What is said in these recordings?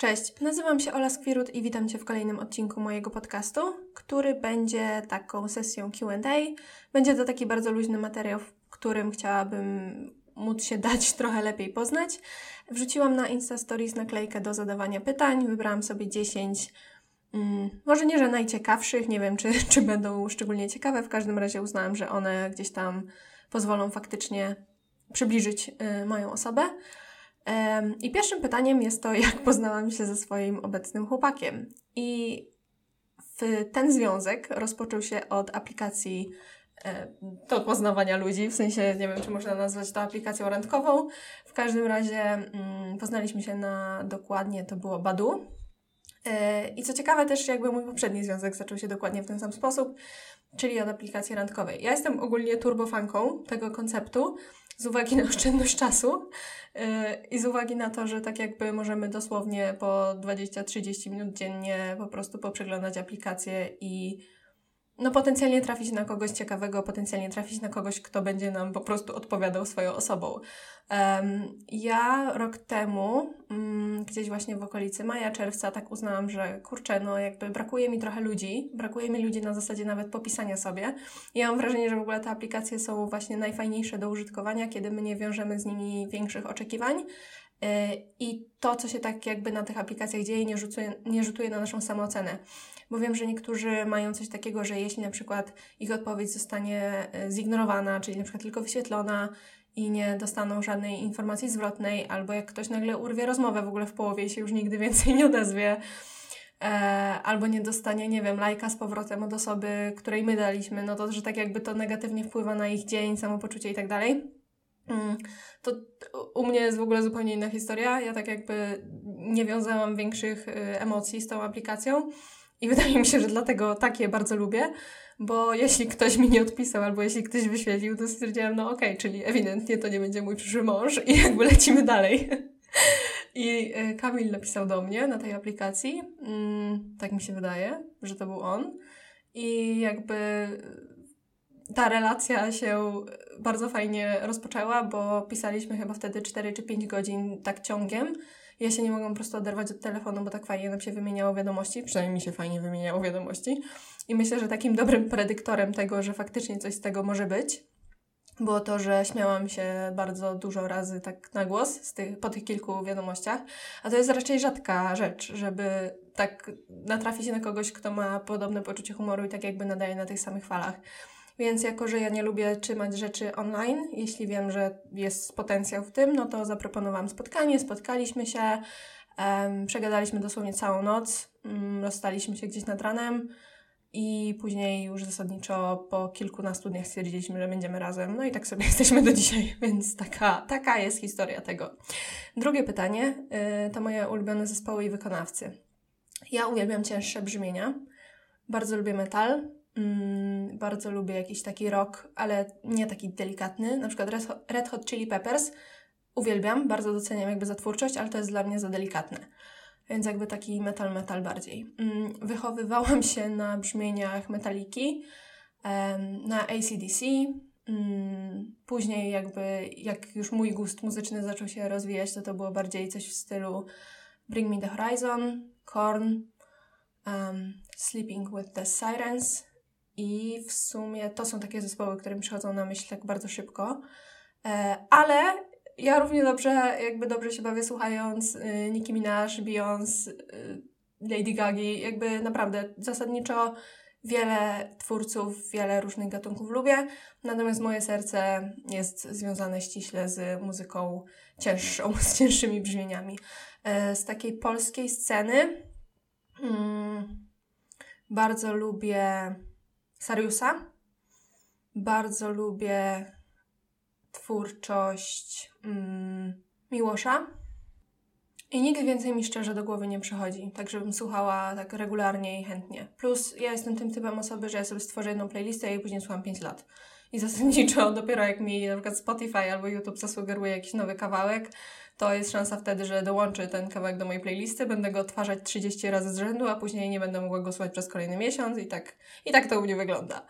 Cześć, nazywam się Ola Skwirut i witam Cię w kolejnym odcinku mojego podcastu, który będzie taką sesją QA. Będzie to taki bardzo luźny materiał, w którym chciałabym móc się dać trochę lepiej poznać. Wrzuciłam na Insta Stories naklejkę do zadawania pytań, wybrałam sobie 10 Mm, może nie, że najciekawszych, nie wiem, czy, czy będą szczególnie ciekawe, w każdym razie uznałam, że one gdzieś tam pozwolą faktycznie przybliżyć y, moją osobę. I pierwszym pytaniem jest to, jak poznałam się ze swoim obecnym chłopakiem. I ten związek rozpoczął się od aplikacji e, do poznawania ludzi, w sensie nie wiem, czy można nazwać to aplikacją randkową. W każdym razie mm, poznaliśmy się na dokładnie, to było Badu. E, I co ciekawe, też jakby mój poprzedni związek zaczął się dokładnie w ten sam sposób, czyli od aplikacji randkowej. Ja jestem ogólnie turbofanką tego konceptu z uwagi na oszczędność czasu yy, i z uwagi na to, że tak jakby możemy dosłownie po 20-30 minut dziennie po prostu poprzeglądać aplikacje i no potencjalnie trafić na kogoś ciekawego, potencjalnie trafić na kogoś, kto będzie nam po prostu odpowiadał swoją osobą. Um, ja rok temu, um, gdzieś właśnie w okolicy maja, czerwca, tak uznałam, że kurczę, no jakby brakuje mi trochę ludzi, brakuje mi ludzi na zasadzie nawet popisania sobie. Ja mam wrażenie, że w ogóle te aplikacje są właśnie najfajniejsze do użytkowania, kiedy my nie wiążemy z nimi większych oczekiwań. I to, co się tak jakby na tych aplikacjach dzieje, nie rzutuje, nie rzutuje na naszą samoocenę bo wiem, że niektórzy mają coś takiego, że jeśli na przykład ich odpowiedź zostanie e, zignorowana, czyli na przykład tylko wyświetlona i nie dostaną żadnej informacji zwrotnej, albo jak ktoś nagle urwie rozmowę w ogóle w połowie i się już nigdy więcej nie odezwie, e, albo nie dostanie, nie wiem, lajka z powrotem od osoby, której my daliśmy, no to, że tak jakby to negatywnie wpływa na ich dzień, samopoczucie i tak dalej. Mm, to u mnie jest w ogóle zupełnie inna historia. Ja tak jakby nie wiązałam większych e, emocji z tą aplikacją. I wydaje mi się, że dlatego takie bardzo lubię, bo jeśli ktoś mi nie odpisał albo jeśli ktoś wyświetlił, to stwierdziłam, no okej, okay, czyli ewidentnie to nie będzie mój przyszły mąż i jakby lecimy dalej. I e, Kamil napisał do mnie na tej aplikacji, mm, tak mi się wydaje, że to był on. I jakby ta relacja się bardzo fajnie rozpoczęła, bo pisaliśmy chyba wtedy 4 czy 5 godzin tak ciągiem ja się nie mogłam po prostu oderwać od telefonu, bo tak fajnie nam się wymieniało wiadomości, przynajmniej mi się fajnie wymieniało wiadomości. I myślę, że takim dobrym predyktorem tego, że faktycznie coś z tego może być, było to, że śmiałam się bardzo dużo razy tak na głos tych, po tych kilku wiadomościach, a to jest raczej rzadka rzecz, żeby tak natrafić na kogoś, kto ma podobne poczucie humoru i tak jakby nadaje na tych samych falach. Więc jako, że ja nie lubię trzymać rzeczy online, jeśli wiem, że jest potencjał w tym, no to zaproponowałam spotkanie, spotkaliśmy się, um, przegadaliśmy dosłownie całą noc, um, rozstaliśmy się gdzieś nad ranem i później już zasadniczo po kilkunastu dniach stwierdziliśmy, że będziemy razem. No i tak sobie jesteśmy do dzisiaj, więc taka, taka jest historia tego. Drugie pytanie y, to moje ulubione zespoły i wykonawcy. Ja uwielbiam cięższe brzmienia. Bardzo lubię metal, Mm, bardzo lubię jakiś taki rock, ale nie taki delikatny. Na przykład Red Hot Chili Peppers uwielbiam, bardzo doceniam jakby za twórczość, ale to jest dla mnie za delikatne. Więc jakby taki metal, metal bardziej. Mm, wychowywałam się na brzmieniach metaliki, na ACDC. Mm, później jakby, jak już mój gust muzyczny zaczął się rozwijać, to to było bardziej coś w stylu Bring Me The Horizon, Korn, um, Sleeping With The Sirens, i w sumie to są takie zespoły, które mi przychodzą na myśl tak bardzo szybko. E, ale ja równie dobrze, jakby dobrze się bawię słuchając y, Nicki Minaj, Beyoncé, Lady Gagi. Jakby naprawdę zasadniczo wiele twórców, wiele różnych gatunków lubię. Natomiast moje serce jest związane ściśle z muzyką cięższą, z cięższymi brzmieniami. E, z takiej polskiej sceny mm, bardzo lubię Sariusa. Bardzo lubię twórczość mm, Miłosza. I nigdy więcej mi szczerze do głowy nie przychodzi, tak żebym słuchała tak regularnie i chętnie. Plus ja jestem tym typem osoby, że ja sobie stworzę jedną playlistę i później słucham 5 lat. I zasadniczo dopiero jak mi na przykład Spotify albo YouTube zasugeruje jakiś nowy kawałek, to jest szansa wtedy, że dołączy ten kawałek do mojej playlisty, będę go odtwarzać 30 razy z rzędu, a później nie będę mogła go słuchać przez kolejny miesiąc i tak, i tak to u mnie wygląda.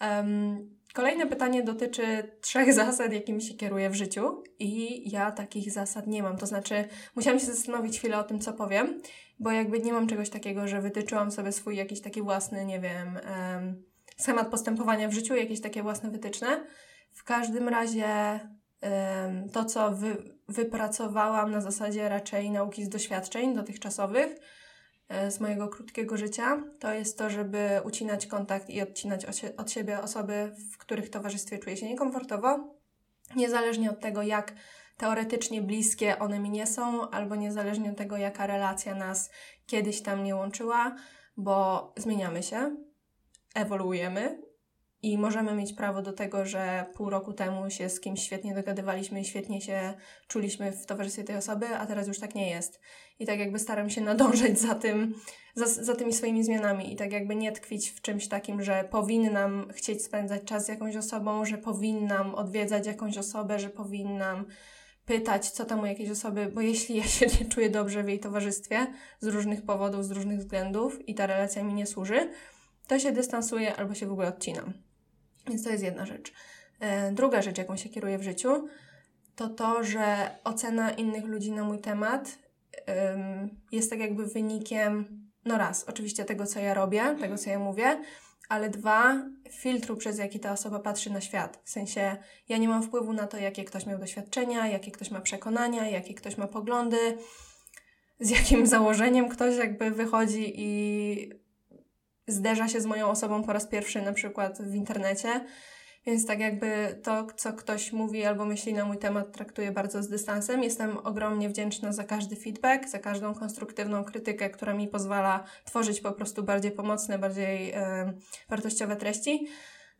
Um, Kolejne pytanie dotyczy trzech zasad, jakimi się kieruję w życiu, i ja takich zasad nie mam. To znaczy, musiałam się zastanowić chwilę o tym, co powiem, bo jakby nie mam czegoś takiego, że wytyczyłam sobie swój jakiś taki własny, nie wiem, um, schemat postępowania w życiu, jakieś takie własne wytyczne. W każdym razie um, to, co wy, wypracowałam na zasadzie raczej nauki z doświadczeń dotychczasowych, E, z mojego krótkiego życia, to jest to, żeby ucinać kontakt i odcinać od siebie osoby, w których towarzystwie czuję się niekomfortowo, niezależnie od tego, jak teoretycznie bliskie one mi nie są, albo niezależnie od tego, jaka relacja nas kiedyś tam nie łączyła, bo zmieniamy się, ewoluujemy i możemy mieć prawo do tego, że pół roku temu się z kimś świetnie dogadywaliśmy i świetnie się czuliśmy w towarzystwie tej osoby, a teraz już tak nie jest. I tak jakby staram się nadążać za tym, za, za tymi swoimi zmianami i tak jakby nie tkwić w czymś takim, że powinnam chcieć spędzać czas z jakąś osobą, że powinnam odwiedzać jakąś osobę, że powinnam pytać, co tam u jakiejś osoby, bo jeśli ja się nie czuję dobrze w jej towarzystwie z różnych powodów, z różnych względów i ta relacja mi nie służy, to się dystansuję albo się w ogóle odcinam. Więc to jest jedna rzecz. E, druga rzecz, jaką się kieruję w życiu, to to, że ocena innych ludzi na mój temat jest tak jakby wynikiem, no raz, oczywiście tego, co ja robię, tego, co ja mówię, ale dwa, filtru, przez jaki ta osoba patrzy na świat. W sensie, ja nie mam wpływu na to, jakie ktoś miał doświadczenia, jakie ktoś ma przekonania, jakie ktoś ma poglądy, z jakim założeniem ktoś jakby wychodzi i zderza się z moją osobą po raz pierwszy na przykład w internecie. Więc tak jakby to, co ktoś mówi albo myśli na mój temat, traktuję bardzo z dystansem. Jestem ogromnie wdzięczna za każdy feedback, za każdą konstruktywną krytykę, która mi pozwala tworzyć po prostu bardziej pomocne, bardziej e, wartościowe treści.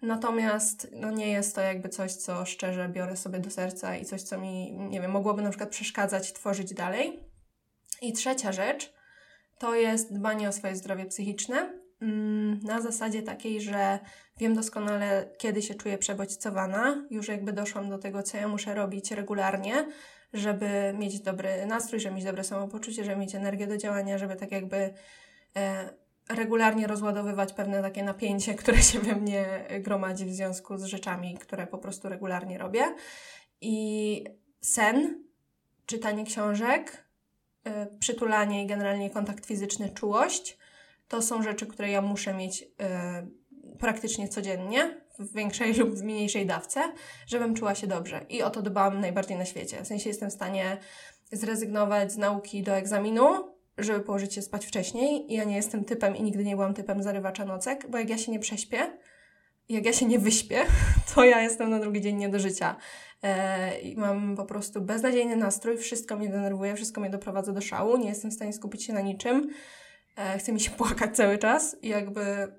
Natomiast no nie jest to jakby coś, co szczerze biorę sobie do serca i coś, co mi, nie wiem, mogłoby na przykład przeszkadzać tworzyć dalej. I trzecia rzecz to jest dbanie o swoje zdrowie psychiczne. Mm, na zasadzie takiej, że wiem doskonale, kiedy się czuję przebodźcowana. Już jakby doszłam do tego, co ja muszę robić regularnie, żeby mieć dobry nastrój, żeby mieć dobre samopoczucie, żeby mieć energię do działania, żeby tak jakby e, regularnie rozładowywać pewne takie napięcie, które się we mnie gromadzi w związku z rzeczami, które po prostu regularnie robię. I sen, czytanie książek, e, przytulanie i generalnie kontakt fizyczny, czułość – to są rzeczy, które ja muszę mieć y, praktycznie codziennie, w większej lub w mniejszej dawce, żebym czuła się dobrze. I o to dbam najbardziej na świecie. W sensie jestem w stanie zrezygnować z nauki do egzaminu, żeby położyć się spać wcześniej. Ja nie jestem typem i nigdy nie byłam typem zarywacza nocek, bo jak ja się nie prześpię, jak ja się nie wyśpię, to ja jestem na drugi dzień nie do życia. E, I mam po prostu beznadziejny nastrój, wszystko mnie denerwuje, wszystko mnie doprowadza do szału, nie jestem w stanie skupić się na niczym. E, chce mi się płakać cały czas i jakby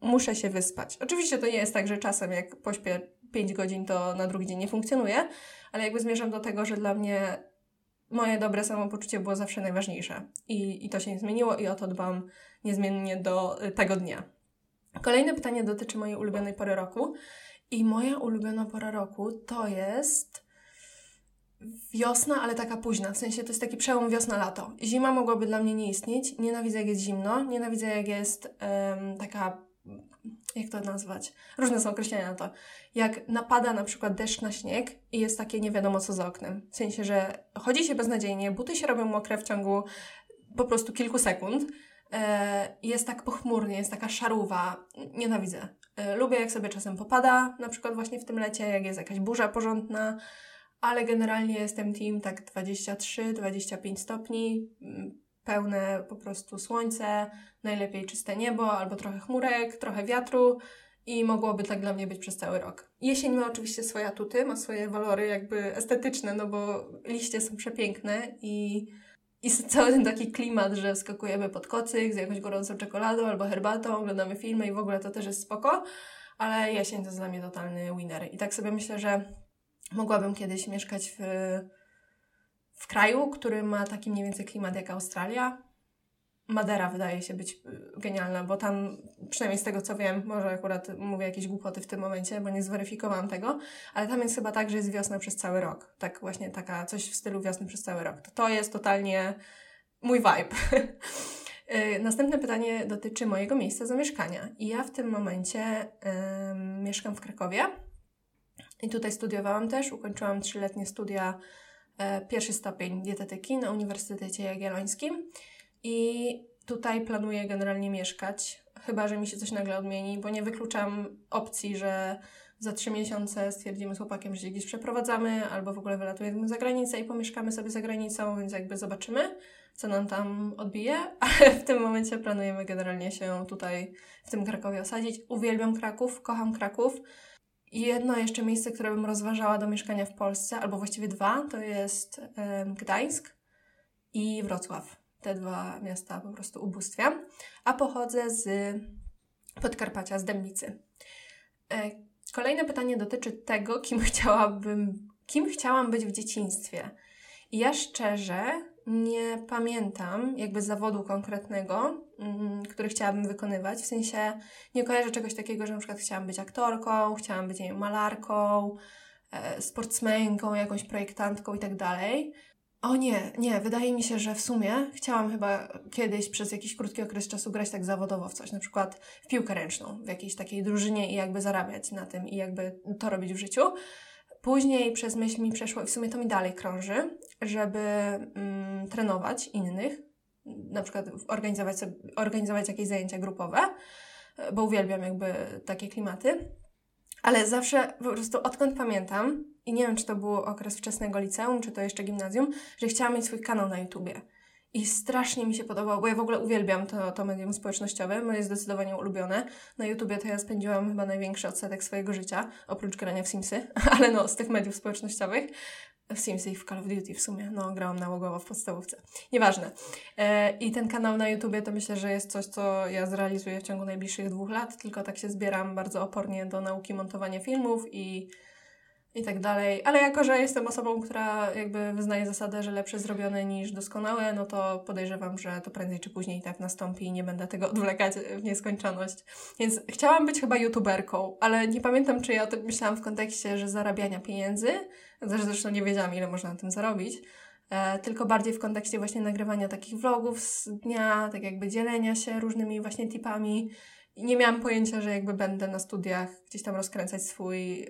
muszę się wyspać. Oczywiście to nie jest tak, że czasem jak pośpię 5 godzin, to na drugi dzień nie funkcjonuje, ale jakby zmierzam do tego, że dla mnie moje dobre samopoczucie było zawsze najważniejsze. I, I to się nie zmieniło i o to dbam niezmiennie do tego dnia. Kolejne pytanie dotyczy mojej ulubionej pory roku. I moja ulubiona pora roku to jest wiosna, ale taka późna. W sensie to jest taki przełom wiosna-lato. Zima mogłaby dla mnie nie istnieć. Nienawidzę, jak jest zimno. Nienawidzę, jak jest um, taka. Jak to nazwać? Różne są określenia na to. Jak napada na przykład deszcz na śnieg i jest takie nie wiadomo co za oknem. W sensie, że chodzi się beznadziejnie, buty się robią mokre w ciągu po prostu kilku sekund. E, jest tak pochmurnie, jest taka szaruwa. Nienawidzę. E, lubię, jak sobie czasem popada, na przykład właśnie w tym lecie, jak jest jakaś burza porządna ale generalnie jestem team tak 23-25 stopni, mm, pełne po prostu słońce, najlepiej czyste niebo albo trochę chmurek, trochę wiatru i mogłoby tak dla mnie być przez cały rok. Jesień ma oczywiście swoje atuty, ma swoje walory jakby estetyczne, no bo liście są przepiękne i, i cały ten taki klimat, że skakujemy pod kocyk z jakąś gorącą czekoladą albo herbatą, oglądamy filmy i w ogóle to też jest spoko, ale jesień to jest dla mnie totalny winner. I tak sobie myślę, że mogłabym kiedyś mieszkać w, w kraju, który ma taki mniej więcej klimat jak Australia. Madera wydaje się być y, genialna, bo tam, przynajmniej z tego co wiem, może akurat mówię jakieś głupoty w tym momencie, bo nie zweryfikowałam tego, ale tam jest chyba tak, że jest wiosna przez cały rok. Tak właśnie taka, coś w stylu wiosny przez cały rok. To, to jest totalnie mój vibe. Yy, następne pytanie dotyczy mojego miejsca zamieszkania. I ja w tym momencie yy, mieszkam w Krakowie. I tutaj studiowałam też, ukończyłam trzyletnie studia, yy, pierwszy stopień dietetyki na Uniwersytecie Jagiellońskim. I tutaj planuję generalnie mieszkać, chyba że mi się coś nagle odmieni, bo nie wykluczam opcji, że za trzy miesiące stwierdzimy z chłopakiem, że się gdzieś przeprowadzamy, albo w ogóle wylatujemy za granicę i pomieszkamy sobie za granicą, więc jakby zobaczymy, co nam tam odbije, ale w tym momencie planujemy generalnie się tutaj w tym Krakowie osadzić. Uwielbiam Kraków, kocham Kraków. I jedno jeszcze miejsce, które bym rozważała do mieszkania w Polsce, albo właściwie dwa, to jest Gdańsk i Wrocław. Te dwa miasta po prostu ubóstwiam. A pochodzę z Podkarpacia, z Dębnicy. E, Kolejne pytanie dotyczy tego, kim chciałabym, kim chciałam być w dzieciństwie. I ja szczerze nie pamiętam jakby zawodu konkretnego, mm, który chciałabym wykonywać. W sensie nie kojarzę czegoś takiego, że na przykład chciałam być aktorką, chciałam być nie wiem, malarką, e, sportsmenką, jakąś projektantką i tak dalej. O nie, nie, wydaje mi się, że w sumie chciałam chyba kiedyś przez jakiś krótki okres czasu grać tak zawodowo w coś, na przykład w piłkę ręczną, w jakiejś takiej drużynie i jakby zarabiać na tym i jakby to robić w życiu. Później przez myśl mi przeszło i w sumie to mi dalej krąży, żeby mm, trenować innych, na przykład organizować, sobie, organizować jakieś zajęcia grupowe, bo uwielbiam jakby takie klimaty. Ale zawsze po prostu odkąd pamiętam, i nie wiem, czy to był okres wczesnego liceum, czy to jeszcze gimnazjum, że chciałam mieć swój kanał na YouTubie. I strasznie mi się podobało, bo ja w ogóle uwielbiam to, to medium społecznościowe, moje zdecydowanie ulubione. Na YouTubie to ja spędziłam chyba największy odsetek swojego życia, oprócz grania w Simsy, ale no, z tych mediów społecznościowych. W Simsy i w Call of Duty w sumie, no, grałam nałogowo w podstawówce. Nieważne. E, I ten kanał na YouTubie to myślę, że jest coś, co ja zrealizuję w ciągu najbliższych dwóch lat, tylko tak się zbieram bardzo opornie do nauki montowania filmów i i tak dalej. Ale jako, że jestem osobą, która jakby wyznaje zasadę, że lepsze zrobione niż doskonałe, no to podejrzewam, że to prędzej czy później tak nastąpi i nie będę tego odwlekać w nieskończoność. Więc chciałam być chyba youtuberką, ale nie pamiętam, czy ja o tym myślałam w kontekście, że zarabiania pieniędzy, zresztą nie wiedziałam, ile można na tym zarobić, e, tylko bardziej w kontekście właśnie nagrywania takich vlogów z dnia, tak jakby dzielenia się różnymi właśnie tipami. I nie miałam pojęcia, że jakby będę na studiach gdzieś tam rozkręcać swój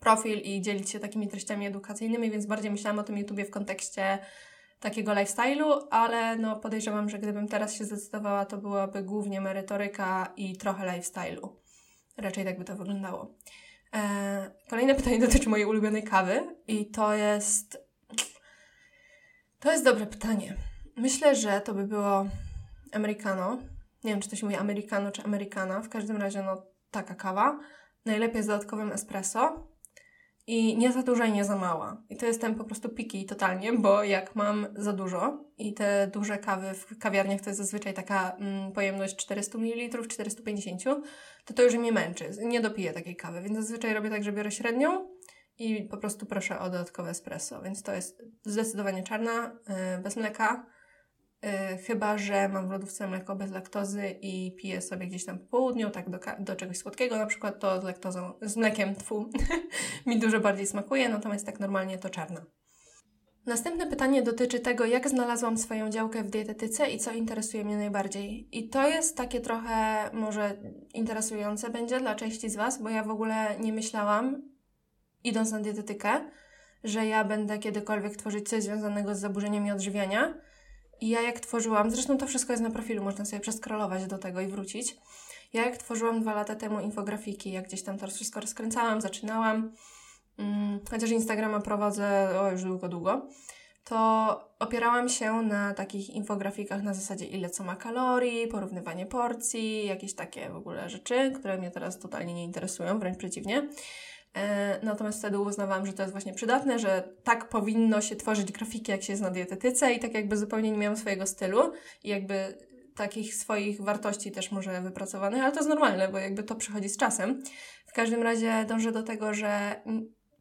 profil i dzielić się takimi treściami edukacyjnymi, więc bardziej myślałam o tym YouTubie w kontekście takiego lifestyle'u, ale no podejrzewam, że gdybym teraz się zdecydowała, to byłaby głównie merytoryka i trochę lifestyle'u. Raczej tak by to wyglądało. Eee, kolejne pytanie dotyczy mojej ulubionej kawy i to jest... To jest dobre pytanie. Myślę, że to by było americano. Nie wiem, czy to się mówi americano czy americana. W każdym razie, no, taka kawa. Najlepiej z dodatkowym espresso. I nie za duża i nie za mała. I to jestem po prostu piki totalnie, bo jak mam za dużo i te duże kawy w kawiarniach to jest zazwyczaj taka mm, pojemność 400 ml, 450, to to już mnie męczy. Nie dopiję takiej kawy, więc zazwyczaj robię tak, że biorę średnią i po prostu proszę o dodatkowe espresso. Więc to jest zdecydowanie czarna, yy, bez mleka chyba, że mam w lodówce mleko bez laktozy i piję sobie gdzieś tam po południu, tak do, do czegoś słodkiego, na przykład to z laktozą, z mlekiem tfu, mi dużo bardziej smakuje, natomiast tak normalnie to czarna. Następne pytanie dotyczy tego, jak znalazłam swoją działkę w dietetyce i co interesuje mnie najbardziej. I to jest takie trochę może interesujące będzie dla części z Was, bo ja w ogóle nie myślałam, idąc na dietetykę, że ja będę kiedykolwiek tworzyć coś związanego z zaburzeniami odżywiania i ja jak tworzyłam, zresztą to wszystko jest na profilu, można sobie przeskrolować do tego i wrócić. Ja jak tworzyłam dwa lata temu infografiki, jak gdzieś tam to wszystko rozkręcałam, zaczynałam, hmm, chociaż Instagrama prowadzę o, już długo, długo, to opierałam się na takich infografikach na zasadzie ile co ma kalorii, porównywanie porcji, jakieś takie w ogóle rzeczy, które mnie teraz totalnie nie interesują, wręcz przeciwnie. E, natomiast wtedy uznawałam, że to jest właśnie przydatne, że tak powinno się tworzyć grafiki, jak się jest na dietetyce i tak jakby zupełnie nie miałam swojego stylu i jakby takich swoich wartości też może wypracowanych, ale to jest normalne, bo jakby to przychodzi z czasem. W każdym razie dążę do tego, że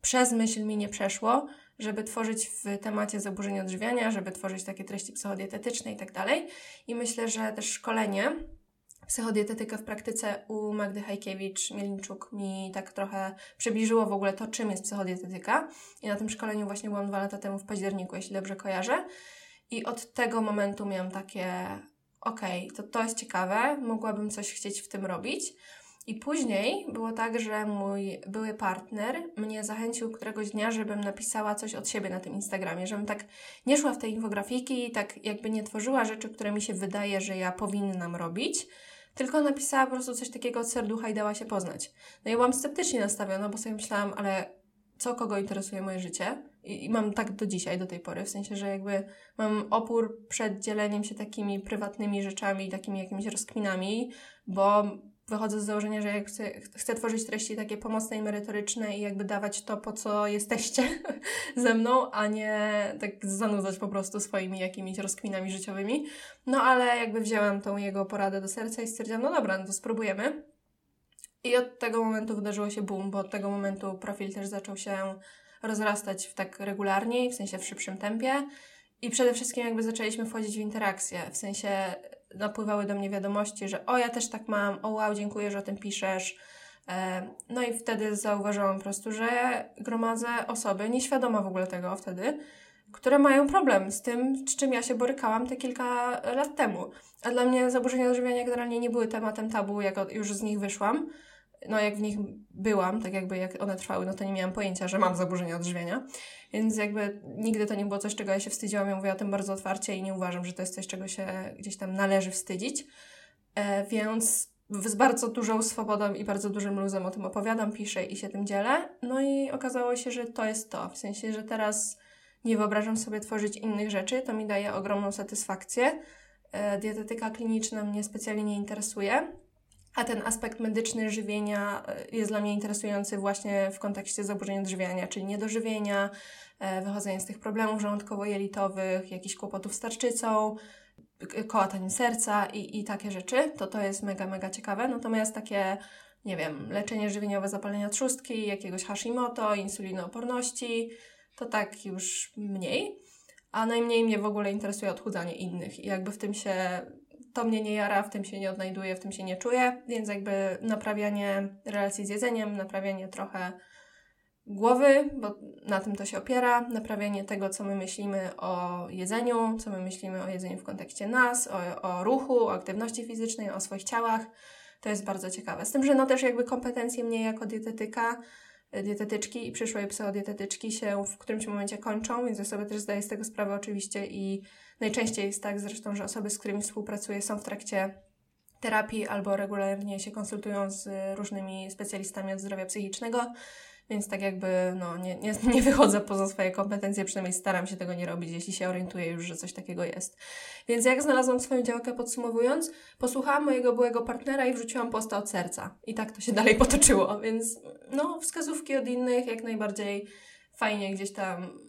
przez myśl mi nie przeszło, żeby tworzyć w temacie zaburzeń odżywiania, żeby tworzyć takie treści psychodietetyczne i tak dalej. I myślę, że też szkolenie psychodietetykę w praktyce u Magdy Hajkiewicz-Mielniczuk mi tak trochę przybliżyło w ogóle to, czym jest psychodietetyka. I na tym szkoleniu właśnie byłam dwa lata temu w październiku, jeśli dobrze kojarzę. I od tego momentu miałam takie okej, okay, to to jest ciekawe, mogłabym coś chcieć w tym robić. I później było tak, że mój były partner mnie zachęcił któregoś dnia, żebym napisała coś od siebie na tym Instagramie, żebym tak nie szła w te infografiki i tak jakby nie tworzyła rzeczy, które mi się wydaje, że ja powinnam robić, tylko napisała po prostu coś takiego od serducha i dała się poznać. No i byłam sceptycznie nastawiona, bo sobie myślałam, ale co kogo interesuje moje życie? I, I, mam tak do dzisiaj, do tej pory, w sensie, że jakby mam opór przed dzieleniem się takimi prywatnymi rzeczami, takimi jakimiś rozkminami, bo wychodzę z założenia, że jak chcę, chcę tworzyć treści takie pomocne i merytoryczne i jakby dawać to, po co jesteście ze mną, a nie tak zanudzać po prostu swoimi jakimiś rozkminami życiowymi. No ale jakby wzięłam tą jego poradę do serca i stwierdziłam, no dobra, no to spróbujemy. I od tego momentu wydarzyło się boom, bo od tego momentu profil też zaczął się rozrastać w tak regularniej, w sensie w szybszym tempie. I przede wszystkim jakby zaczęliśmy wchodzić w interakcję, w sensie napływały do mnie wiadomości, że o ja też tak mam, o wow, dziękuję, że o tym piszesz. E, no i wtedy zauważyłam po prostu, że gromadzę osoby, nieświadoma w ogóle tego wtedy, które mają problem z tym, z czym ja się borykałam te kilka lat temu. A dla mnie zaburzenia odżywiania generalnie nie były tematem tabu, jak już z nich wyszłam. No jak w nich byłam, tak jakby jak one trwały, no to nie miałam pojęcia, że mam zaburzenia odżywiania. Więc jakby nigdy to nie było coś, czego ja się wstydziłam. Ja mówię o tym bardzo otwarcie i nie uważam, że to jest coś, czego się gdzieś tam należy wstydzić. E, więc z bardzo dużą swobodą i bardzo dużym luzem o tym opowiadam, piszę i się tym dzielę. No i okazało się, że to jest to. W sensie, że teraz nie wyobrażam sobie tworzyć innych rzeczy. To mi daje ogromną satysfakcję. E, dietetyka kliniczna mnie specjalnie nie interesuje a ten aspekt medyczny żywienia e, jest dla mnie interesujący właśnie w kontekście zaburzeń odżywiania, czyli niedożywienia, e, wychodzenia z tych problemów żołądkowo-jelitowych, jakichś kłopotów z tarczycą, kołatanie serca i, i takie rzeczy. To to jest mega, mega ciekawe. Natomiast takie, nie wiem, leczenie żywieniowe zapalenia trzustki, jakiegoś Hashimoto, insulinooporności, to tak już mniej. A najmniej mnie w ogóle interesuje odchudzanie innych i jakby w tym się to mnie nie jara, w tym się nie odnajduję, w tym się nie czuję, więc jakby naprawianie relacji z jedzeniem, naprawianie trochę głowy, bo na tym to się opiera, naprawianie tego, co my myślimy o jedzeniu, co my myślimy o jedzeniu w kontekście nas, o, o ruchu, o aktywności fizycznej, o swoich ciałach. To jest bardzo ciekawe. Z tym, że no też jakby kompetencje mnie jako dietetyka, dietetyczki i przyszłej psychodietetyczki się w którymś momencie kończą, więc ja sobie też zdaję z tego sprawę oczywiście i Najczęściej jest tak zresztą, że osoby, z którymi współpracuję, są w trakcie terapii albo regularnie się konsultują z różnymi specjalistami od zdrowia psychicznego, więc tak jakby no, nie, nie, nie wychodzę poza swoje kompetencje, przynajmniej staram się tego nie robić, jeśli się orientuję już, że coś takiego jest. Więc jak znalazłam swoją działkę podsumowując, posłuchałam mojego byłego partnera i wrzuciłam posta od serca. I tak to się dalej potoczyło, więc no, wskazówki od innych jak najbardziej fajnie gdzieś tam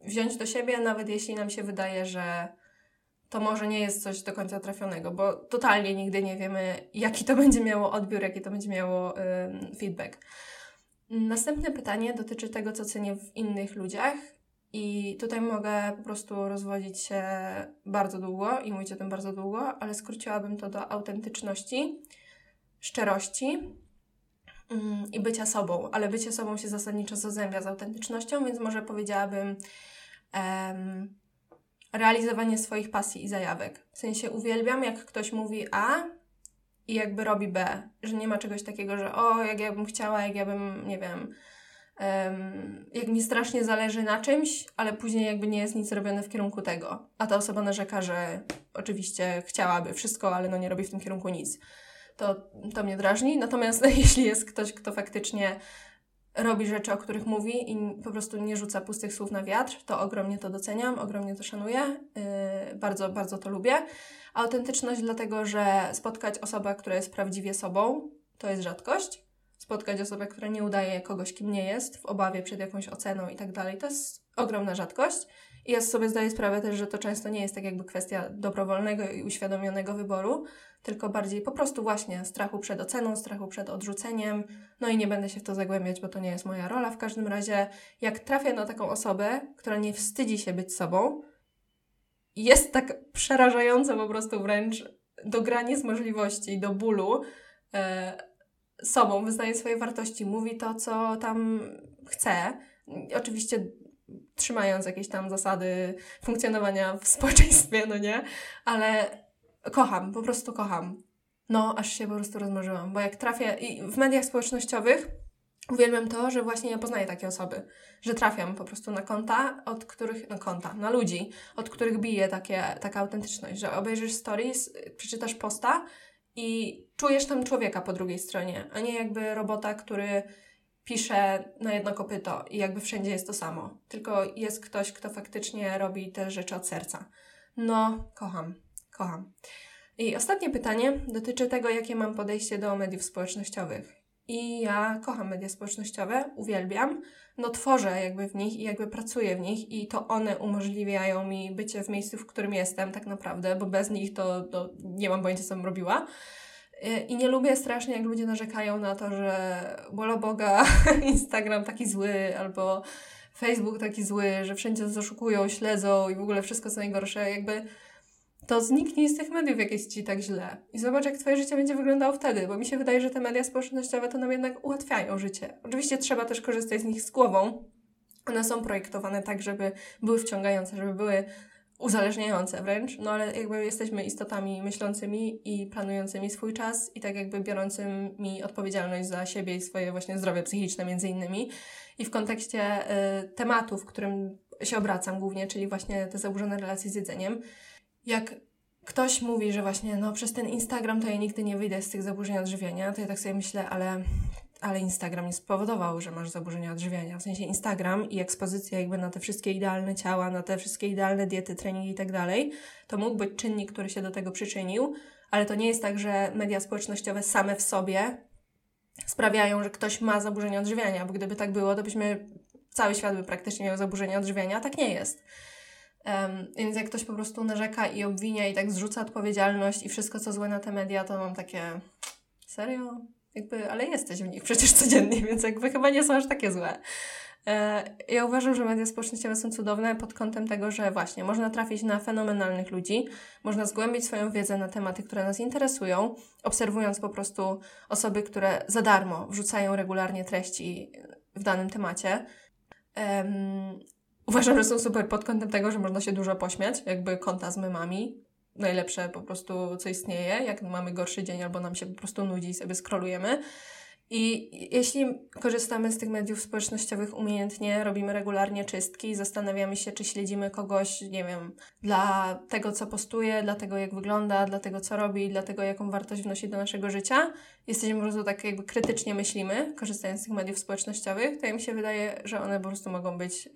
wziąć do siebie, nawet jeśli nam się wydaje, że to może nie jest coś do końca trafionego, bo totalnie nigdy nie wiemy, jaki to będzie miało odbiór, jaki to będzie miało feedback. Następne pytanie dotyczy tego, co cenię w innych ludziach. I tutaj mogę po prostu rozwodzić się bardzo długo i mówić o tym bardzo długo, ale skróciłabym to do autentyczności, szczerości mm, i bycia sobą. Ale bycie sobą się zasadniczo zazębia z autentycznością, więc może powiedziałabym um, realizowanie swoich pasji i zajawek. W sensie uwielbiam, jak ktoś mówi A i jakby robi B, że nie ma czegoś takiego, że o, jak ja bym chciała, jak ja bym, nie wiem, um, jak mi strasznie zależy na czymś, ale później jakby nie jest nic robione w kierunku tego. A ta osoba narzeka, że oczywiście chciałaby wszystko, ale no nie robi w tym kierunku nic. To, to mnie drażni. Natomiast jeśli jest ktoś, kto faktycznie robi rzeczy, o których mówi i po prostu nie rzuca pustych słów na wiatr, to ogromnie to doceniam, ogromnie to szanuję, yy, bardzo, bardzo to lubię. Autentyczność dlatego, że spotkać osobę, która jest prawdziwie sobą, to jest rzadkość. Spotkać osobę, która nie udaje kogoś, kim nie jest, w obawie przed jakąś oceną i tak dalej, to jest ogromna rzadkość. I ja sobie zdaję sprawę też, że to często nie jest tak jakby kwestia dobrowolnego i uświadomionego wyboru, tylko bardziej po prostu właśnie strachu przed oceną, strachu przed odrzuceniem. No i nie będę się w to zagłębiać, bo to nie jest moja rola. W każdym razie, jak trafię na taką osobę, która nie wstydzi się być sobą, jest tak przerażająco po prostu wręcz do granic możliwości, do bólu e, sobą, wyznaje swoje wartości, mówi to, co tam chce. Oczywiście trzymając jakieś tam zasady funkcjonowania w społeczeństwie, no nie? Ale kocham, po prostu kocham. No, aż się po prostu rozmarzyłam, bo jak trafię i w mediach społecznościowych uwielbiam to, że właśnie ja poznaję takie osoby, że trafiam po prostu na konta, od których, na konta, na ludzi, od których bije takie, taka autentyczność, że obejrzysz stories, przeczytasz posta i czujesz tam człowieka po drugiej stronie, a nie jakby robota, który pisze na jedno kopyto i jakby wszędzie jest to samo. Tylko jest ktoś, kto faktycznie robi te rzeczy od serca. No, kocham, kocham. I ostatnie pytanie dotyczy tego, jakie mam podejście do mediów społecznościowych. I ja kocham media społecznościowe, uwielbiam, no tworzę jakby w nich i jakby pracuję w nich i to one umożliwiają mi bycie w miejscu, w którym jestem tak naprawdę, bo bez nich to, to nie mam pojęcia, co bym robiła. I nie lubię strasznie, jak ludzie narzekają na to, że bola Boga, Instagram taki zły, albo Facebook taki zły, że wszędzie zaszukują, śledzą i w ogóle wszystko co najgorsze. Jakby to zniknie z tych mediów, jak jest Ci tak źle. I zobacz, jak Twoje życie będzie wyglądało wtedy, bo mi się wydaje, że te media społecznościowe to nam jednak ułatwiają życie. Oczywiście trzeba też korzystać z nich z głową. One są projektowane tak, żeby były wciągające, żeby były uzależniające wręcz, no ale jakby jesteśmy istotami myślącymi i planującymi swój czas i tak jakby biorącymi odpowiedzialność za siebie i swoje właśnie zdrowie psychiczne między innymi. I w kontekście y, tematu, w którym się obracam głównie, czyli właśnie te zaburzone relacje z jedzeniem, jak ktoś mówi, że właśnie no przez ten Instagram to ja nigdy nie wyjdę z tych zaburzeń odżywiania, to ja tak sobie myślę, ale ale Instagram nie spowodował, że masz zaburzenia odżywiania. W sensie Instagram i ekspozycja jakby na te wszystkie idealne ciała, na te wszystkie idealne diety, treningi i tak dalej, to mógł być czynnik, który się do tego przyczynił, ale to nie jest tak, że media społecznościowe same w sobie sprawiają, że ktoś ma zaburzenia odżywiania, bo gdyby tak było, to byśmy, cały świat by praktycznie miał zaburzenia odżywiania, a tak nie jest. Um, więc jak ktoś po prostu narzeka i obwinia i tak zrzuca odpowiedzialność i wszystko, co złe na te media, to mam takie, serio? Jakby, ale jesteś w nich przecież codziennie, więc jakby chyba nie są aż takie złe. E, ja uważam, że media społecznościowe są cudowne pod kątem tego, że właśnie można trafić na fenomenalnych ludzi, można zgłębić swoją wiedzę na tematy, które nas interesują, obserwując po prostu osoby, które za darmo wrzucają regularnie treści w danym temacie. Um, uważam, że są super pod kątem tego, że można się dużo pośmiać, jakby konta z memami, najlepsze po prostu, co istnieje, jak mamy gorszy dzień albo nam się po prostu nudzi i sobie skrolujemy. I jeśli korzystamy z tych mediów społecznościowych umiejętnie, robimy regularnie czystki, zastanawiamy się, czy śledzimy kogoś, nie wiem, dla tego, co postuje, dla tego, jak wygląda, dla tego, co robi, dla tego, jaką wartość wnosi do naszego życia, jesteśmy po prostu tak jakby krytycznie myślimy, korzystając z tych mediów społecznościowych, to ja mi się wydaje, że one po prostu mogą być e,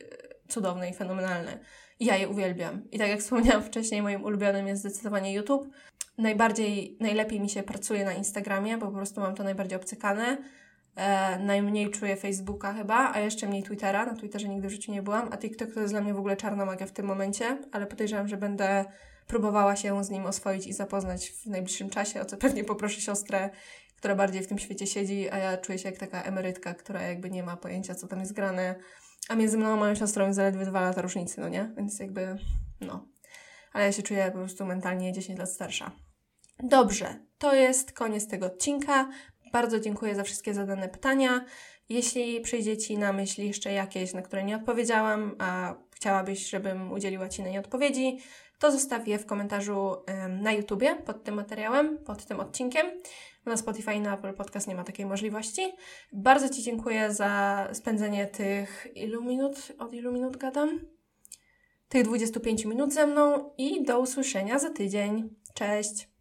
cudowne i fenomenalne. I ja je uwielbiam. I tak jak wspomniałam wcześniej, moim ulubionym jest zdecydowanie YouTube. Najbardziej, najlepiej mi się pracuje na Instagramie, bo po prostu mam to najbardziej obcykane. E, najmniej czuję Facebooka chyba, a jeszcze mniej Twittera. Na Twitterze nigdy w życiu nie byłam, a TikTok to jest dla mnie w ogóle czarna magia w tym momencie, ale podejrzewam, że będę próbowała się z nim oswoić i zapoznać w najbliższym czasie, o co pewnie poproszę siostrę, która bardziej w tym świecie siedzi, a ja czuję się jak taka emerytka, która jakby nie ma pojęcia, co tam jest grane a między mną a moją siostrą jest zaledwie dwa lata różnicy, no nie? Więc jakby, no. Ale ja się czuję po prostu mentalnie 10 lat starsza. Dobrze, to jest koniec tego odcinka. Bardzo dziękuję za wszystkie zadane pytania. Jeśli przyjdzie Ci na myśl jeszcze jakieś, na które nie odpowiedziałam, a chciałabyś, żebym udzieliła Ci na nie odpowiedzi, to zostaw je w komentarzu na YouTubie pod tym materiałem, pod tym odcinkiem. Na Spotify i na Apple Podcast nie ma takiej możliwości. Bardzo Ci dziękuję za spędzenie tych ilu minut, od ilu minut gadam? Tych 25 minut ze mną i do usłyszenia za tydzień. Cześć!